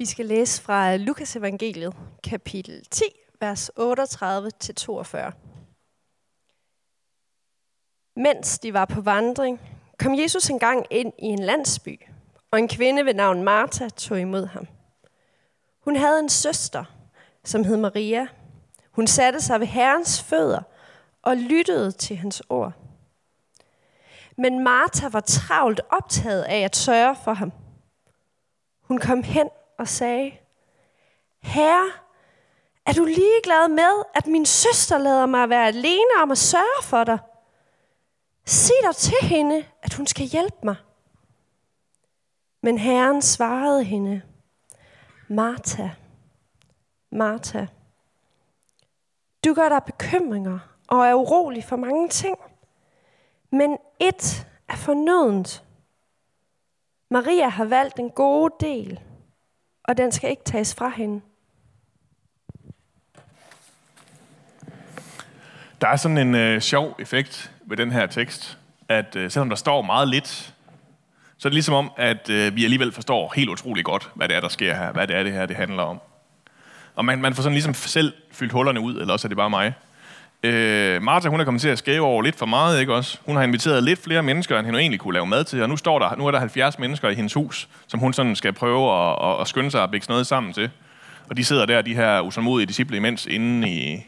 Vi skal læse fra Lukas evangeliet, kapitel 10, vers 38-42. Mens de var på vandring, kom Jesus engang ind i en landsby, og en kvinde ved navn Martha tog imod ham. Hun havde en søster, som hed Maria. Hun satte sig ved Herrens fødder og lyttede til hans ord. Men Martha var travlt optaget af at sørge for ham. Hun kom hen og sagde, Herre, er du ligeglad med, at min søster lader mig være alene om at sørge for dig? Sig dig til hende, at hun skal hjælpe mig. Men Herren svarede hende, Martha, Martha, du gør dig bekymringer og er urolig for mange ting. Men et er fornødent. Maria har valgt en god del, og den skal ikke tages fra hende. Der er sådan en øh, sjov effekt ved den her tekst, at øh, selvom der står meget lidt, så er det ligesom om, at øh, vi alligevel forstår helt utroligt godt, hvad det er, der sker her, hvad det er, det her det handler om. Og man, man får sådan ligesom selv fyldt hullerne ud, eller også er det bare mig. Øh, Martha, hun er kommet til at skæve over lidt for meget, ikke også? Hun har inviteret lidt flere mennesker, end hun egentlig kunne lave mad til, og nu står der, nu er der 70 mennesker i hendes hus, som hun sådan skal prøve at, at, at skynde sig at bække noget sammen til. Og de sidder der, de her usålmodige disciple imens, inde i,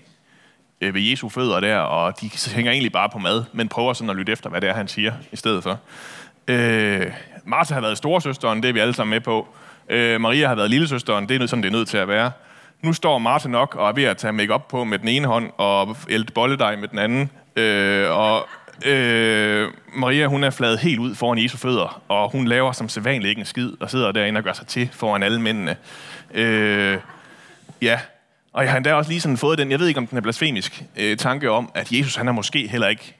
øh, ved Jesu fødder der, og de hænger egentlig bare på mad, men prøver sådan at lytte efter, hvad det er, han siger i stedet for. Øh, Martha har været storesøsteren, det er vi alle sammen med på. Øh, Maria har været lillesøsteren, det er sådan, det er nødt til at være. Nu står Martin nok og er ved at tage make på med den ene hånd og ælte bolledej med den anden. Øh, og øh, Maria, hun er fladet helt ud foran Jesu fødder, og hun laver som sædvanligt ikke en skid, og sidder derinde og gør sig til foran alle mændene. Øh, ja, og jeg har endda også lige sådan fået den, jeg ved ikke om den er blasfemisk, øh, tanke om, at Jesus han har måske heller ikke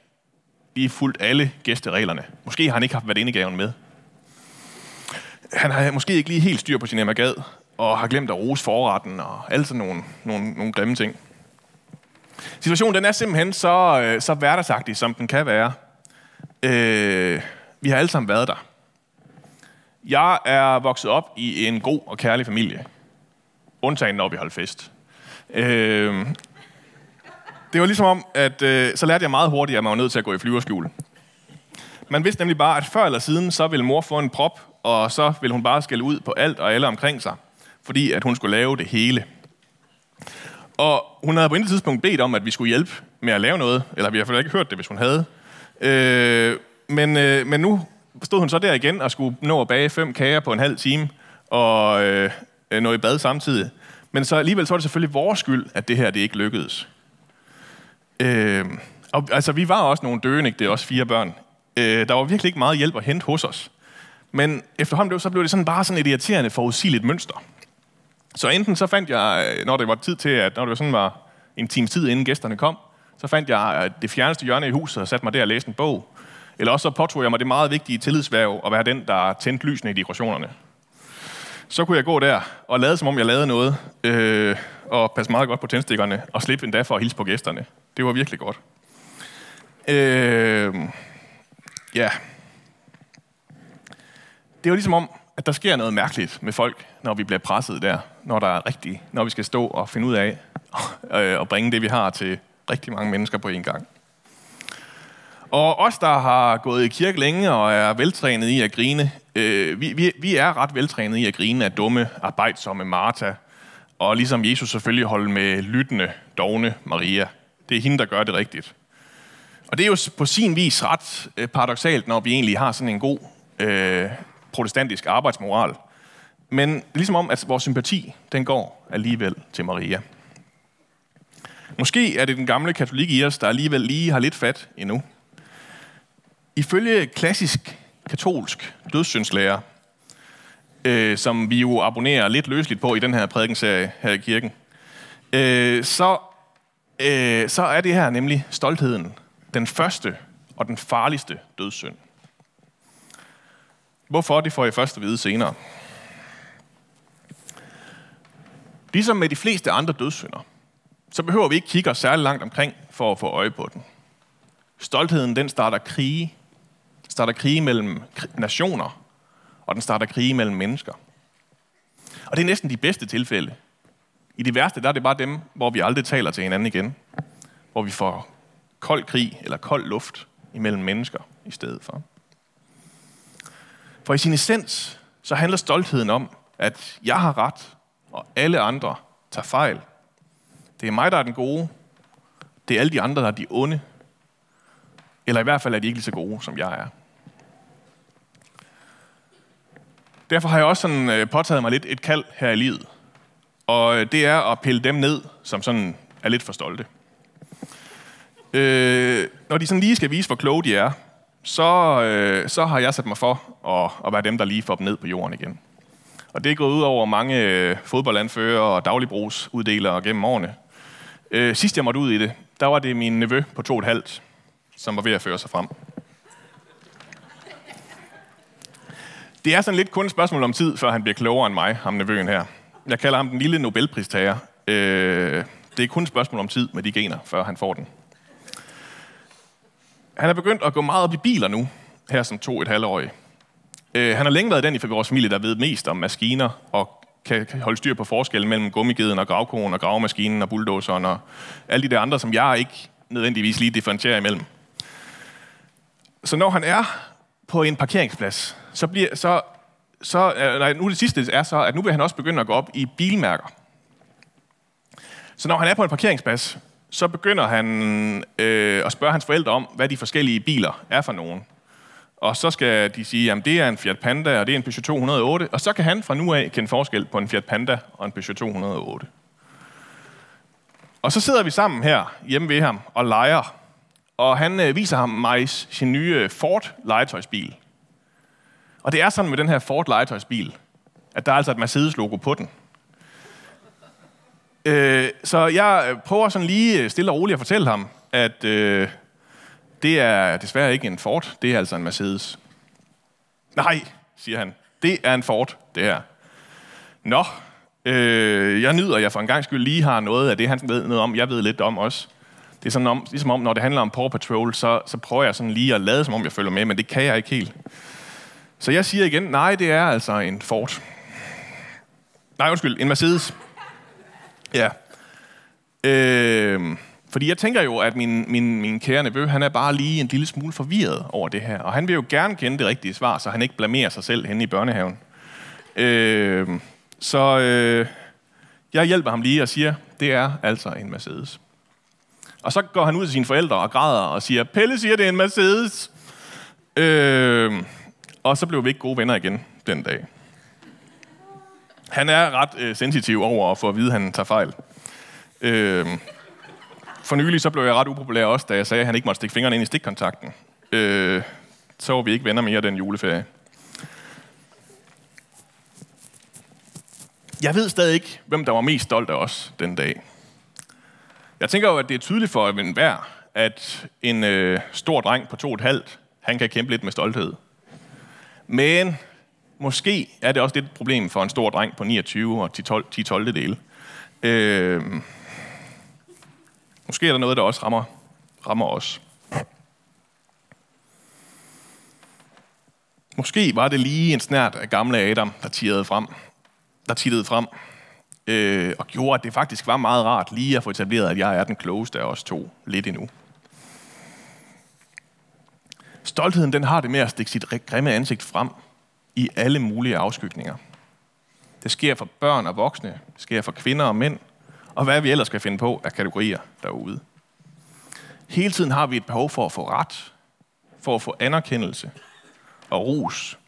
lige fulgt alle gæstereglerne. Måske har han ikke haft været indegaven med. Han har måske ikke lige helt styr på sin emagad, og har glemt at rose forretten, og alle sådan nogle, nogle, nogle grimme ting. Situationen den er simpelthen så, øh, så hverdagsagtig, som den kan være. Øh, vi har alle sammen været der. Jeg er vokset op i en god og kærlig familie. Undtagen, når vi holdt fest. Øh, det var ligesom om, at øh, så lærte jeg meget hurtigt, at man var nødt til at gå i flyverskjul. Man vidste nemlig bare, at før eller siden, så ville mor få en prop, og så ville hun bare skælde ud på alt og alle omkring sig, fordi at hun skulle lave det hele. Og hun havde på intet tidspunkt bedt om, at vi skulle hjælpe med at lave noget, eller vi har i ikke hørt det, hvis hun havde. Øh, men, øh, men nu stod hun så der igen og skulle nå at bage fem kager på en halv time, og øh, nå i bad samtidig. Men så alligevel så var det selvfølgelig vores skyld, at det her det ikke lykkedes. Øh, og, altså, vi var også nogle døende, ikke? det er også fire børn. Øh, der var virkelig ikke meget hjælp at hente hos os. Men efterhånden så blev det sådan bare sådan et irriterende, forudsigeligt mønster. Så enten så fandt jeg, øh, når det var tid til, at når det var sådan var en times tid, inden gæsterne kom, så fandt jeg øh, det fjerneste hjørne i huset og satte mig der og læste en bog. Eller også så påtog jeg mig det meget vigtige tillidsværv at være den, der tændte lysene i dekorationerne. Så kunne jeg gå der og lade, som om jeg lavede noget, øh, og passe meget godt på tændstikkerne, og slippe endda for at hilse på gæsterne. Det var virkelig godt. Øh, ja. Det var ligesom om, at der sker noget mærkeligt med folk, når vi bliver presset der, når der er rigtigt, når vi skal stå og finde ud af øh, og bringe det, vi har til rigtig mange mennesker på en gang. Og os, der har gået i kirke længe og er veltrænet i at grine, øh, vi, vi, vi er ret veltrænet i at grine af dumme, arbejdsomme Martha, og ligesom Jesus selvfølgelig holde med lyttende, dogne Maria. Det er hende, der gør det rigtigt. Og det er jo på sin vis ret øh, paradoxalt, når vi egentlig har sådan en god øh, protestantisk arbejdsmoral. Men ligesom om, at vores sympati, den går alligevel til Maria. Måske er det den gamle katolik i os, der alligevel lige har lidt fat endnu. Ifølge klassisk katolsk dødssynslærer, øh, som vi jo abonnerer lidt løsligt på i den her prædikenserie her i kirken, øh, så, øh, så er det her nemlig stoltheden den første og den farligste dødssynd. Hvorfor? Det får jeg først at vide senere. Ligesom med de fleste andre dødssynder, så behøver vi ikke kigge os særlig langt omkring for at få øje på den. Stoltheden, den starter krige. Starter krige mellem nationer, og den starter krige mellem mennesker. Og det er næsten de bedste tilfælde. I de værste, der er det bare dem, hvor vi aldrig taler til hinanden igen. Hvor vi får kold krig eller kold luft imellem mennesker i stedet for. For i sin essens, så handler stoltheden om, at jeg har ret, og alle andre tager fejl. Det er mig, der er den gode. Det er alle de andre, der er de onde. Eller i hvert fald er de ikke lige så gode, som jeg er. Derfor har jeg også sådan, øh, påtaget mig lidt et kald her i livet. Og øh, det er at pille dem ned, som sådan er lidt for stolte. Øh, når de sådan lige skal vise, hvor kloge de er, så, øh, så har jeg sat mig for at, at være dem, der lige får dem ned på jorden igen. Og det er gået ud over mange øh, fodboldanfører og dagligbrugsuddelere gennem årene. Øh, sidst jeg måtte ud i det, der var det min nevø på to et halvt, som var ved at føre sig frem. Det er sådan lidt kun et spørgsmål om tid, før han bliver klogere end mig, ham nevøen her. Jeg kalder ham den lille Nobelpristager. Øh, det er kun et spørgsmål om tid med de gener, før han får den. Han er begyndt at gå meget op i biler nu, her som to et halvårig. Øh, han har længe været den i vores familie, der ved mest om maskiner og kan holde styr på forskellen mellem gummigeden og gravkonen og gravemaskinen og bulldozeren og alle de der andre, som jeg ikke nødvendigvis lige differentierer imellem. Så når han er på en parkeringsplads, så bliver så, så øh, nej, nu det sidste er så, at nu vil han også begynde at gå op i bilmærker. Så når han er på en parkeringsplads, så begynder han øh, at spørge hans forældre om, hvad de forskellige biler er for nogen. Og så skal de sige, at det er en Fiat Panda, og det er en Peugeot 208. Og så kan han fra nu af kende forskel på en Fiat Panda og en Peugeot 208. Og så sidder vi sammen her hjemme ved ham og leger. Og han øh, viser ham Majs sin nye øh, Ford legetøjsbil. Og det er sådan med den her Ford legetøjsbil, at der er altså et Mercedes-logo på den. Øh, så jeg øh, prøver sådan lige øh, stille og roligt at fortælle ham, at øh, det er desværre ikke en Ford, det er altså en Mercedes. Nej, siger han, det er en Ford, det her. Nå, øh, jeg nyder, at jeg for en gang skyld lige har noget af det, han ved noget om, jeg ved lidt om også. Det er sådan om, ligesom om, når det handler om Paw Patrol, så, så prøver jeg sådan lige at lade, som om jeg følger med, men det kan jeg ikke helt. Så jeg siger igen, nej, det er altså en Ford. Nej, undskyld, en Mercedes. Ja. Øh, fordi jeg tænker jo, at min, min, min kære nevø, han er bare lige en lille smule forvirret over det her. Og han vil jo gerne kende det rigtige svar, så han ikke blamerer sig selv henne i børnehaven. Øh, så øh, jeg hjælper ham lige og siger, det er altså en Mercedes. Og så går han ud til sine forældre og græder og siger, Pelle siger, det er en Mercedes. Øh, og så blev vi ikke gode venner igen den dag. Han er ret øh, sensitiv over at få at vide, at han tager fejl. Øh, for nylig så blev jeg ret upopulær også, da jeg sagde, at han ikke måtte stikke fingrene ind i stikkontakten. Øh, så var vi ikke venner mere den juleferie. Jeg ved stadig ikke, hvem der var mest stolt af os den dag. Jeg tænker jo, at det er tydeligt for enhver, at en øh, stor dreng på to og et halvt, han kan kæmpe lidt med stolthed. Men måske er det også lidt et problem for en stor dreng på 29 og 10-12 dele. Øh, Måske er der noget, der også rammer, rammer os. Måske var det lige en snært af gamle Adam, der tirrede frem, der tittede frem, øh, og gjorde, at det faktisk var meget rart lige at få etableret, at jeg er den klogeste af os to lidt endnu. Stoltheden den har det med at stikke sit grimme ansigt frem i alle mulige afskygninger. Det sker for børn og voksne, det sker for kvinder og mænd, og hvad vi ellers skal finde på af kategorier derude. Hele tiden har vi et behov for at få ret, for at få anerkendelse og ros.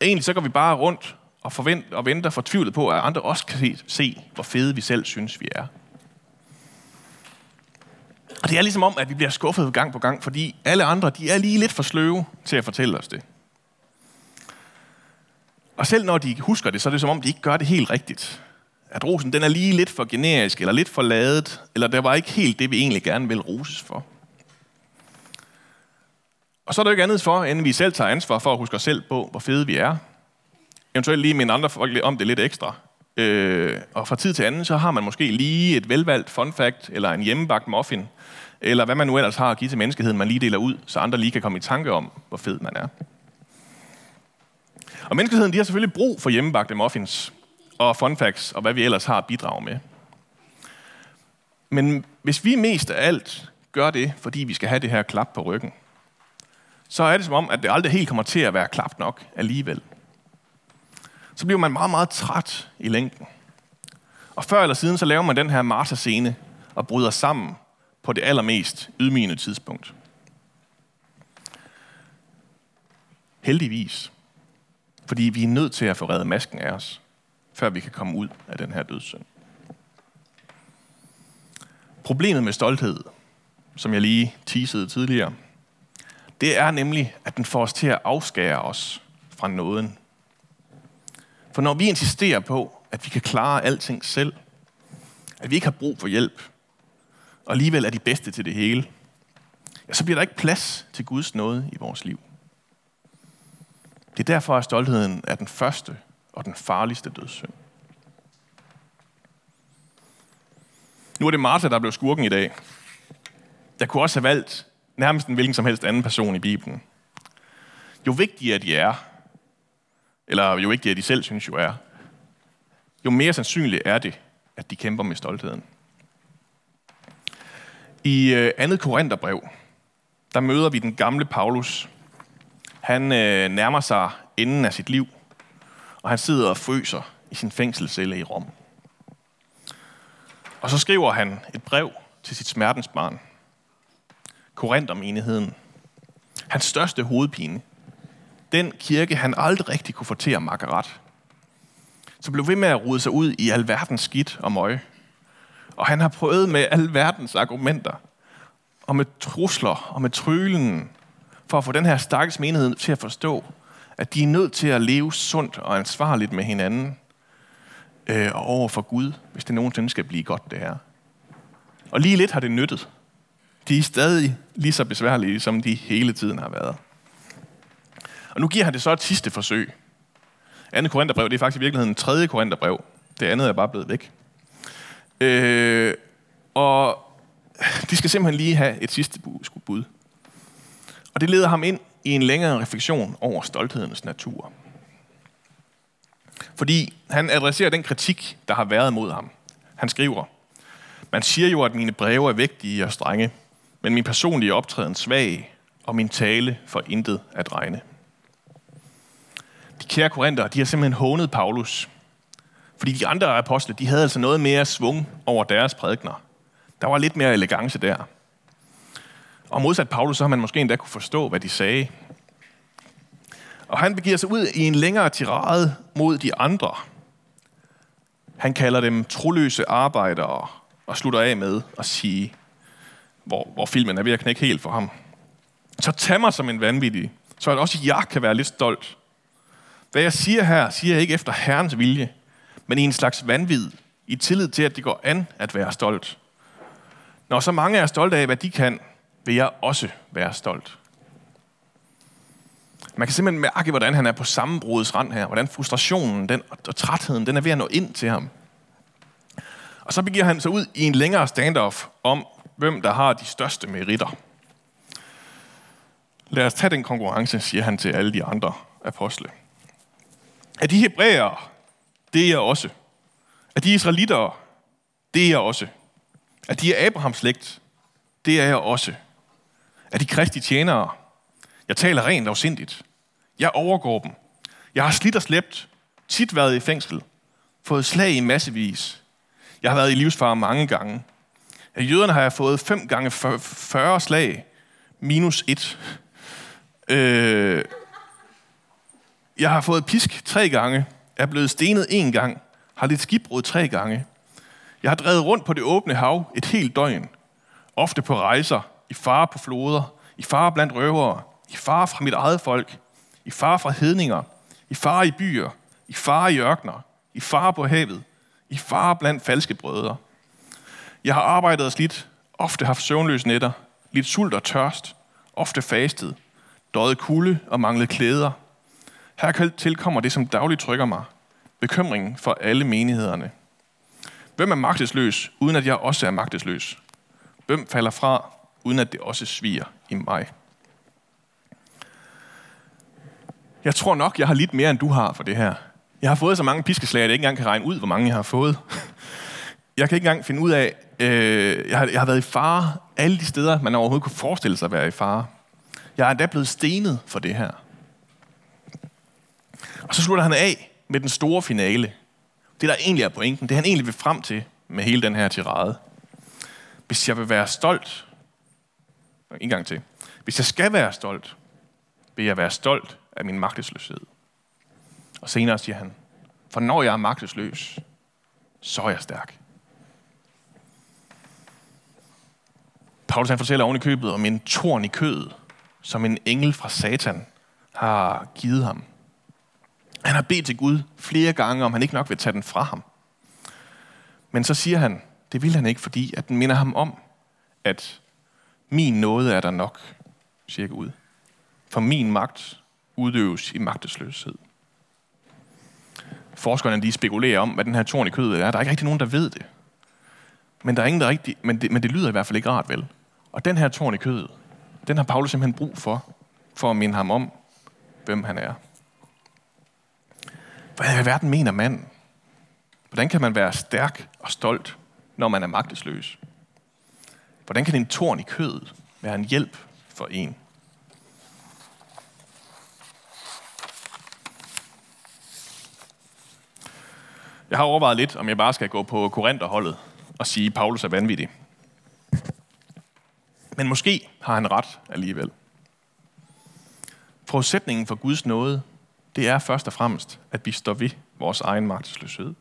Egentlig så går vi bare rundt og, forventer, og venter fortvivlet på, at andre også kan se, se, hvor fede vi selv synes, vi er. Og det er ligesom om, at vi bliver skuffet gang på gang, fordi alle andre, de er lige lidt for sløve til at fortælle os det. Og selv når de husker det, så er det som om, de ikke gør det helt rigtigt at rosen den er lige lidt for generisk, eller lidt for ladet, eller det var ikke helt det, vi egentlig gerne vil roses for. Og så er der jo ikke andet for, end vi selv tager ansvar for at huske os selv på, hvor fede vi er. Eventuelt lige minde andre folk om det lidt ekstra. Øh, og fra tid til anden, så har man måske lige et velvalgt fun fact, eller en hjemmebagt muffin, eller hvad man nu ellers har at give til menneskeheden, man lige deler ud, så andre lige kan komme i tanke om, hvor fed man er. Og menneskeheden, de har selvfølgelig brug for hjemmebagte muffins, og fun facts, og hvad vi ellers har at bidrage med. Men hvis vi mest af alt gør det, fordi vi skal have det her klap på ryggen, så er det som om, at det aldrig helt kommer til at være klap nok alligevel. Så bliver man meget, meget træt i længden. Og før eller siden, så laver man den her Martha-scene og bryder sammen på det allermest ydmygende tidspunkt. Heldigvis. Fordi vi er nødt til at få reddet masken af os, før vi kan komme ud af den her dødssynd. Problemet med stolthed, som jeg lige teasede tidligere, det er nemlig, at den får os til at afskære os fra nåden. For når vi insisterer på, at vi kan klare alting selv, at vi ikke har brug for hjælp, og alligevel er de bedste til det hele, ja, så bliver der ikke plads til Guds nåde i vores liv. Det er derfor, at stoltheden er den første og den farligste dødssynd. Nu er det Martha, der blev skurken i dag. Jeg kunne også have valgt nærmest en hvilken som helst anden person i Bibelen. Jo vigtigere de er, eller jo vigtigere de selv synes jo er, jo mere sandsynligt er det, at de kæmper med stoltheden. I øh, andet Korintherbrev, der møder vi den gamle Paulus. Han øh, nærmer sig enden af sit liv, og han sidder og fryser i sin fængselscelle i Rom. Og så skriver han et brev til sit smertensbarn, Korinthermenigheden. Hans største hovedpine. Den kirke, han aldrig rigtig kunne fortere til. Så blev ved med at rode sig ud i alverdens skidt og møg. Og han har prøvet med alverdens argumenter, og med trusler og med trylen, for at få den her stakkels menighed til at forstå, at de er nødt til at leve sundt og ansvarligt med hinanden øh, og over for Gud, hvis det nogensinde skal blive godt, det her. Og lige lidt har det nyttet. De er stadig lige så besværlige, som de hele tiden har været. Og nu giver han det så et sidste forsøg. Andet Korintherbrev, det er faktisk i virkeligheden en tredje Korintherbrev. Det andet er bare blevet væk. Øh, og de skal simpelthen lige have et sidste bud. Og det leder ham ind i en længere refleksion over stolthedens natur. Fordi han adresserer den kritik, der har været mod ham. Han skriver, man siger jo, at mine breve er vigtige og strenge, men min personlige optræden svag, og min tale for intet at regne. De kære korinter, de har simpelthen hånet Paulus, fordi de andre apostle, de havde altså noget mere svung over deres prædikner. Der var lidt mere elegance der. Og modsat Paulus, så har man måske endda kunne forstå, hvad de sagde. Og han begiver sig ud i en længere tirade mod de andre. Han kalder dem troløse arbejdere og slutter af med at sige, hvor, hvor filmen er ved at knække helt for ham. Så tag mig som en vanvittig, så at også jeg kan være lidt stolt. Hvad jeg siger her, siger jeg ikke efter Herrens vilje, men i en slags vanvid, i tillid til, at det går an at være stolt. Når så mange er stolte af, hvad de kan, vil jeg også være stolt. Man kan simpelthen mærke, hvordan han er på sammenbrudets rand her. Hvordan frustrationen den, og trætheden den er ved at nå ind til ham. Og så begiver han sig ud i en længere standoff om, hvem der har de største meritter. Lad os tage den konkurrence, siger han til alle de andre apostle. Er de hebræere, det er jeg også. Er de israelitter, det er jeg også. Er de Abrahams slægt, det er jeg også af de kristne tjenere, jeg taler rent og sindigt. Jeg overgår dem. Jeg har slidt og slæbt, tit været i fængsel, fået slag i massevis. Jeg har været i livsfare mange gange. Af jøderne har jeg fået 5 gange 40 slag, minus 1. Øh, jeg har fået pisk tre gange, er blevet stenet en gang, har lidt skibbrud tre gange. Jeg har drevet rundt på det åbne hav et helt døgn, ofte på rejser, i fare på floder, i fare blandt røvere, i fare fra mit eget folk, i fare fra hedninger, i fare i byer, i fare i ørkner, i fare på havet, i fare blandt falske brødre. Jeg har arbejdet og slidt, ofte haft søvnløse nætter, lidt sult og tørst, ofte fastet, døjet kulde og manglet klæder. Her tilkommer det, som dagligt trykker mig, bekymringen for alle menighederne. Hvem er magtesløs, uden at jeg også er magtesløs? Hvem falder fra, uden at det også sviger i mig? Jeg tror nok, jeg har lidt mere, end du har for det her. Jeg har fået så mange piskeslag, at jeg ikke engang kan regne ud, hvor mange jeg har fået. Jeg kan ikke engang finde ud af, øh, jeg, har, jeg har været i fare alle de steder, man overhovedet kunne forestille sig at være i fare. Jeg er endda blevet stenet for det her. Og så slutter han af med den store finale. Det, der egentlig er pointen, det han egentlig vil frem til med hele den her tirade. Hvis jeg vil være stolt, en gang til. Hvis jeg skal være stolt, vil jeg være stolt af min magtesløshed. Og senere siger han, for når jeg er magtesløs, så er jeg stærk. Paulus han fortæller oven i købet om en torn i kødet, som en engel fra Satan har givet ham. Han har bedt til Gud flere gange, om han ikke nok vil tage den fra ham. Men så siger han, det vil han ikke, fordi at den minder ham om, at min nåde er der nok, siger Gud. For min magt udøves i magtesløshed. Forskerne de spekulerer om, hvad den her torn i kødet er. Der er ikke rigtig nogen, der ved det. Men, der er ingen, der rigtig, men, det, men det lyder i hvert fald ikke rart, vel? Og den her torn i kødet, den har Paulus simpelthen brug for, for at minde ham om, hvem han er. Hvad i verden mener manden? Hvordan kan man være stærk og stolt, når man er magtesløs? Hvordan kan en torn i kødet være en hjælp for en? Jeg har overvejet lidt, om jeg bare skal gå på Korintherholdet og sige, at Paulus er vanvittig. Men måske har han ret alligevel. Forudsætningen for Guds nåde, det er først og fremmest, at vi står ved vores egen magtesløshed.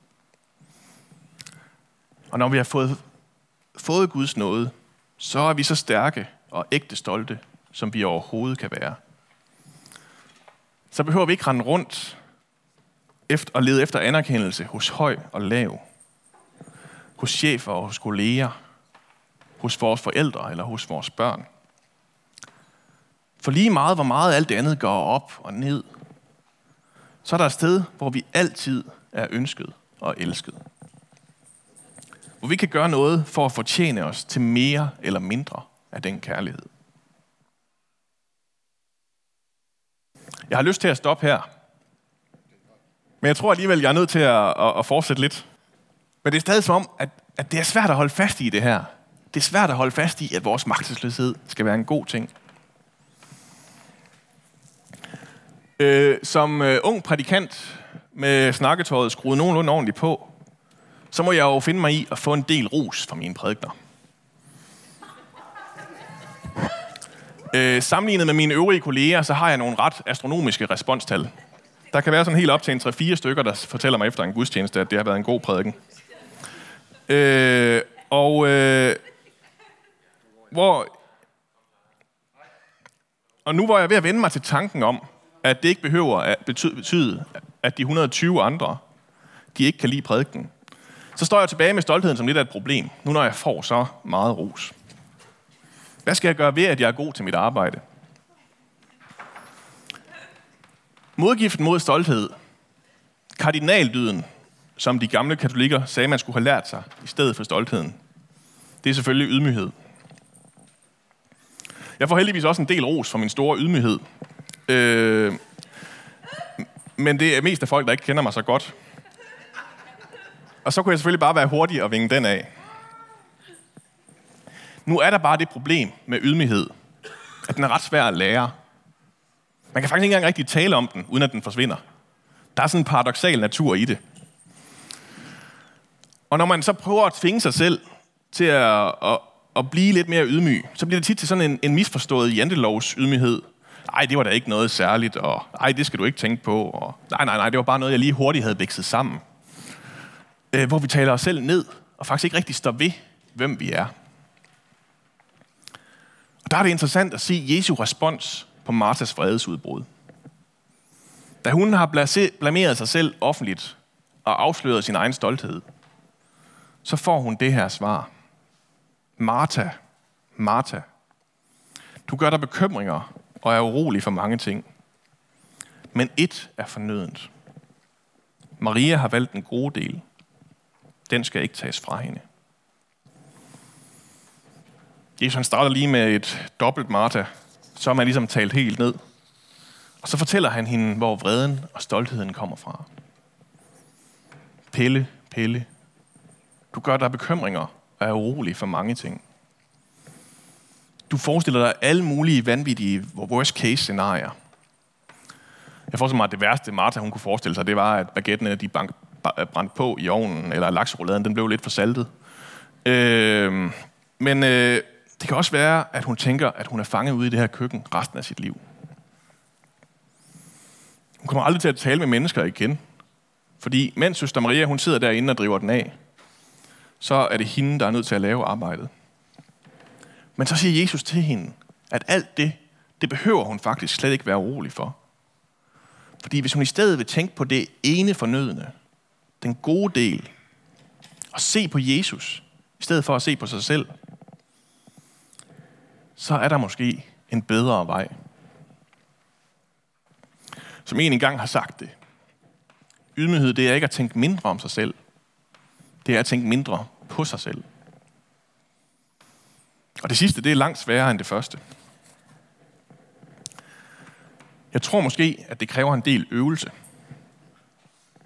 Og når vi har fået, fået Guds nåde, så er vi så stærke og ægte stolte, som vi overhovedet kan være. Så behøver vi ikke rende rundt efter, og lede efter anerkendelse hos høj og lav, hos chefer og hos kolleger, hos vores forældre eller hos vores børn. For lige meget, hvor meget alt det andet går op og ned, så er der et sted, hvor vi altid er ønsket og elsket. Hvor vi kan gøre noget for at fortjene os til mere eller mindre af den kærlighed. Jeg har lyst til at stoppe her. Men jeg tror alligevel, jeg er nødt til at, at, at fortsætte lidt. Men det er stadig som om, at, at det er svært at holde fast i det her. Det er svært at holde fast i, at vores magtesløshed skal være en god ting. Øh, som øh, ung prædikant med snakketøjet skruet nogenlunde ordentligt på, så må jeg jo finde mig i at få en del ros fra mine prædikner. Øh, sammenlignet med mine øvrige kolleger, så har jeg nogle ret astronomiske responstal. Der kan være sådan helt op til en 3-4 stykker, der fortæller mig efter en gudstjeneste, at det har været en god prædiken. Øh, og øh, hvor... Og nu hvor jeg er ved at vende mig til tanken om, at det ikke behøver at betyde, at de 120 andre, de ikke kan lide prædiken, så står jeg tilbage med stoltheden som lidt af et problem, nu når jeg får så meget ros. Hvad skal jeg gøre ved, at jeg er god til mit arbejde? Modgiften mod stolthed, kardinaldyden, som de gamle katolikker sagde, man skulle have lært sig i stedet for stoltheden, det er selvfølgelig ydmyghed. Jeg får heldigvis også en del ros for min store ydmyghed. Øh, men det er mest af folk, der ikke kender mig så godt. Og så kunne jeg selvfølgelig bare være hurtig og vinge den af. Nu er der bare det problem med ydmyghed, at den er ret svær at lære. Man kan faktisk ikke engang rigtig tale om den, uden at den forsvinder. Der er sådan en paradoxal natur i det. Og når man så prøver at tvinge sig selv til at, at, at blive lidt mere ydmyg, så bliver det tit til sådan en, en misforstået jantelovs ydmyghed. Nej, det var da ikke noget særligt, og nej, det skal du ikke tænke på. Og, nej, nej, nej, det var bare noget, jeg lige hurtigt havde vækset sammen. Øh, hvor vi taler os selv ned, og faktisk ikke rigtig står ved, hvem vi er. Og der er det interessant at se Jesu respons på Martas vredesudbrud. Da hun har blameret sig selv offentligt og afsløret sin egen stolthed, så får hun det her svar. Martha, Martha, du gør dig bekymringer og er urolig for mange ting. Men ét er fornødent. Maria har valgt en god del. Den skal ikke tages fra hende. Jesus han starter lige med et dobbelt Martha, så er man ligesom talt helt ned. Og så fortæller han hende, hvor vreden og stoltheden kommer fra. Pelle, Pelle, du gør dig bekymringer og er urolig for mange ting. Du forestiller dig alle mulige vanvittige worst case scenarier. Jeg forestiller mig, at det værste Martha hun kunne forestille sig, det var, at baguettene de bank, brændt på i ovnen, eller lakserouladen, den blev lidt for saltet. Øh, men øh, det kan også være, at hun tænker, at hun er fanget ude i det her køkken resten af sit liv. Hun kommer aldrig til at tale med mennesker igen. Fordi mens søster Maria hun sidder derinde og driver den af, så er det hende, der er nødt til at lave arbejdet. Men så siger Jesus til hende, at alt det, det behøver hun faktisk slet ikke være urolig for. Fordi hvis hun i stedet vil tænke på det ene fornødende, den gode del, og se på Jesus, i stedet for at se på sig selv, så er der måske en bedre vej. Som en engang har sagt det. Ydmyghed, det er ikke at tænke mindre om sig selv. Det er at tænke mindre på sig selv. Og det sidste, det er langt sværere end det første. Jeg tror måske, at det kræver en del øvelse.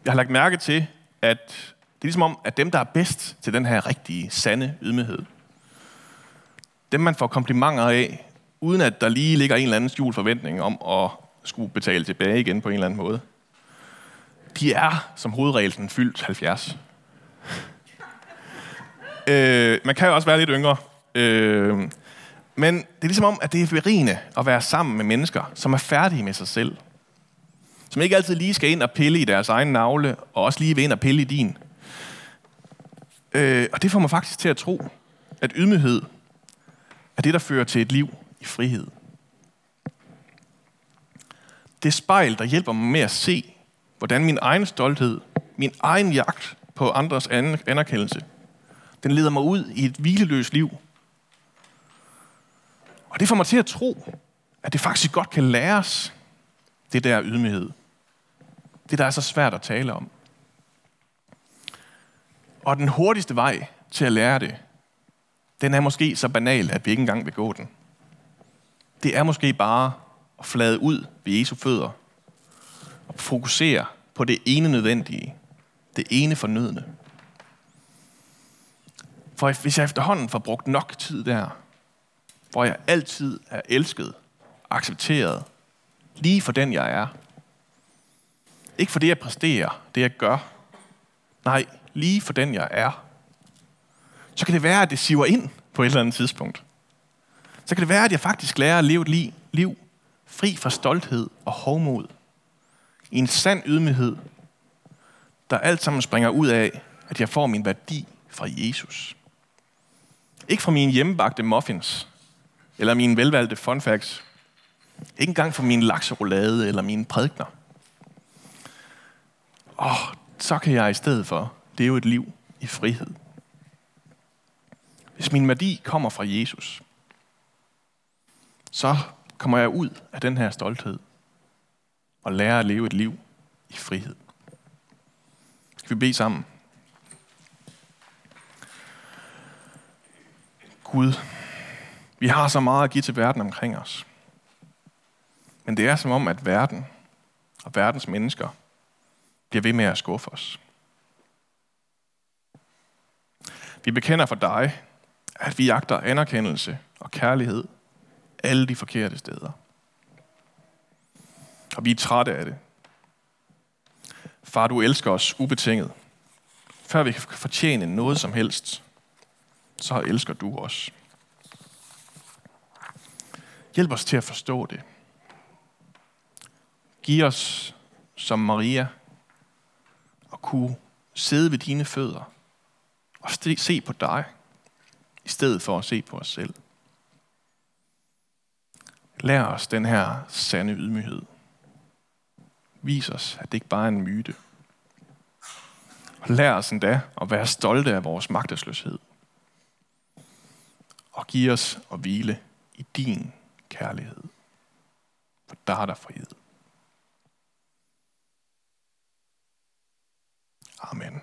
Jeg har lagt mærke til, at det er ligesom om, at dem, der er bedst til den her rigtige, sande ydmyghed, dem man får komplimenter af, uden at der lige ligger en eller anden skjult forventning om at skulle betale tilbage igen på en eller anden måde, de er som hovedregel fyldt 70. øh, man kan jo også være lidt yngre. Øh, men det er ligesom om, at det er berigende at være sammen med mennesker, som er færdige med sig selv. Som ikke altid lige skal ind og pille i deres egen navle, og også lige vil ind og pille i din. Øh, og det får mig faktisk til at tro, at ydmyghed er det, der fører til et liv i frihed. Det spejl, der hjælper mig med at se, hvordan min egen stolthed, min egen jagt på andres anerkendelse, den leder mig ud i et hvileløst liv. Og det får mig til at tro, at det faktisk godt kan læres, det der ydmyghed. Det, der er så svært at tale om. Og den hurtigste vej til at lære det, den er måske så banal, at vi ikke engang vil gå den. Det er måske bare at flade ud ved Jesu fødder og fokusere på det ene nødvendige, det ene fornødne. For hvis jeg efterhånden får brugt nok tid der, hvor jeg altid er elsket, accepteret, lige for den jeg er. Ikke for det jeg præsterer, det jeg gør. Nej, lige for den jeg er. Så kan det være, at det siver ind på et eller andet tidspunkt. Så kan det være, at jeg faktisk lærer at leve et liv, liv fri fra stolthed og hovmod. I en sand ydmyghed, der alt sammen springer ud af, at jeg får min værdi fra Jesus. Ikke fra mine hjemmebagte muffins, eller mine velvalgte fun facts. Ikke engang fra min lakserolade eller mine prædikner oh, så kan jeg i stedet for leve et liv i frihed. Hvis min værdi kommer fra Jesus, så kommer jeg ud af den her stolthed og lærer at leve et liv i frihed. Skal vi bede sammen? Gud, vi har så meget at give til verden omkring os. Men det er som om, at verden og verdens mennesker bliver ved med at skuffe os. Vi bekender for dig, at vi jagter anerkendelse og kærlighed alle de forkerte steder. Og vi er trætte af det. Far, du elsker os ubetinget. Før vi kan fortjene noget som helst, så elsker du os. Hjælp os til at forstå det. Giv os som Maria at kunne sidde ved dine fødder og se på dig, i stedet for at se på os selv. Lær os den her sande ydmyghed. Vis os, at det ikke bare er en myte. Og lær os endda at være stolte af vores magtesløshed. Og giv os at hvile i din kærlighed. For der er der frihed. Amen.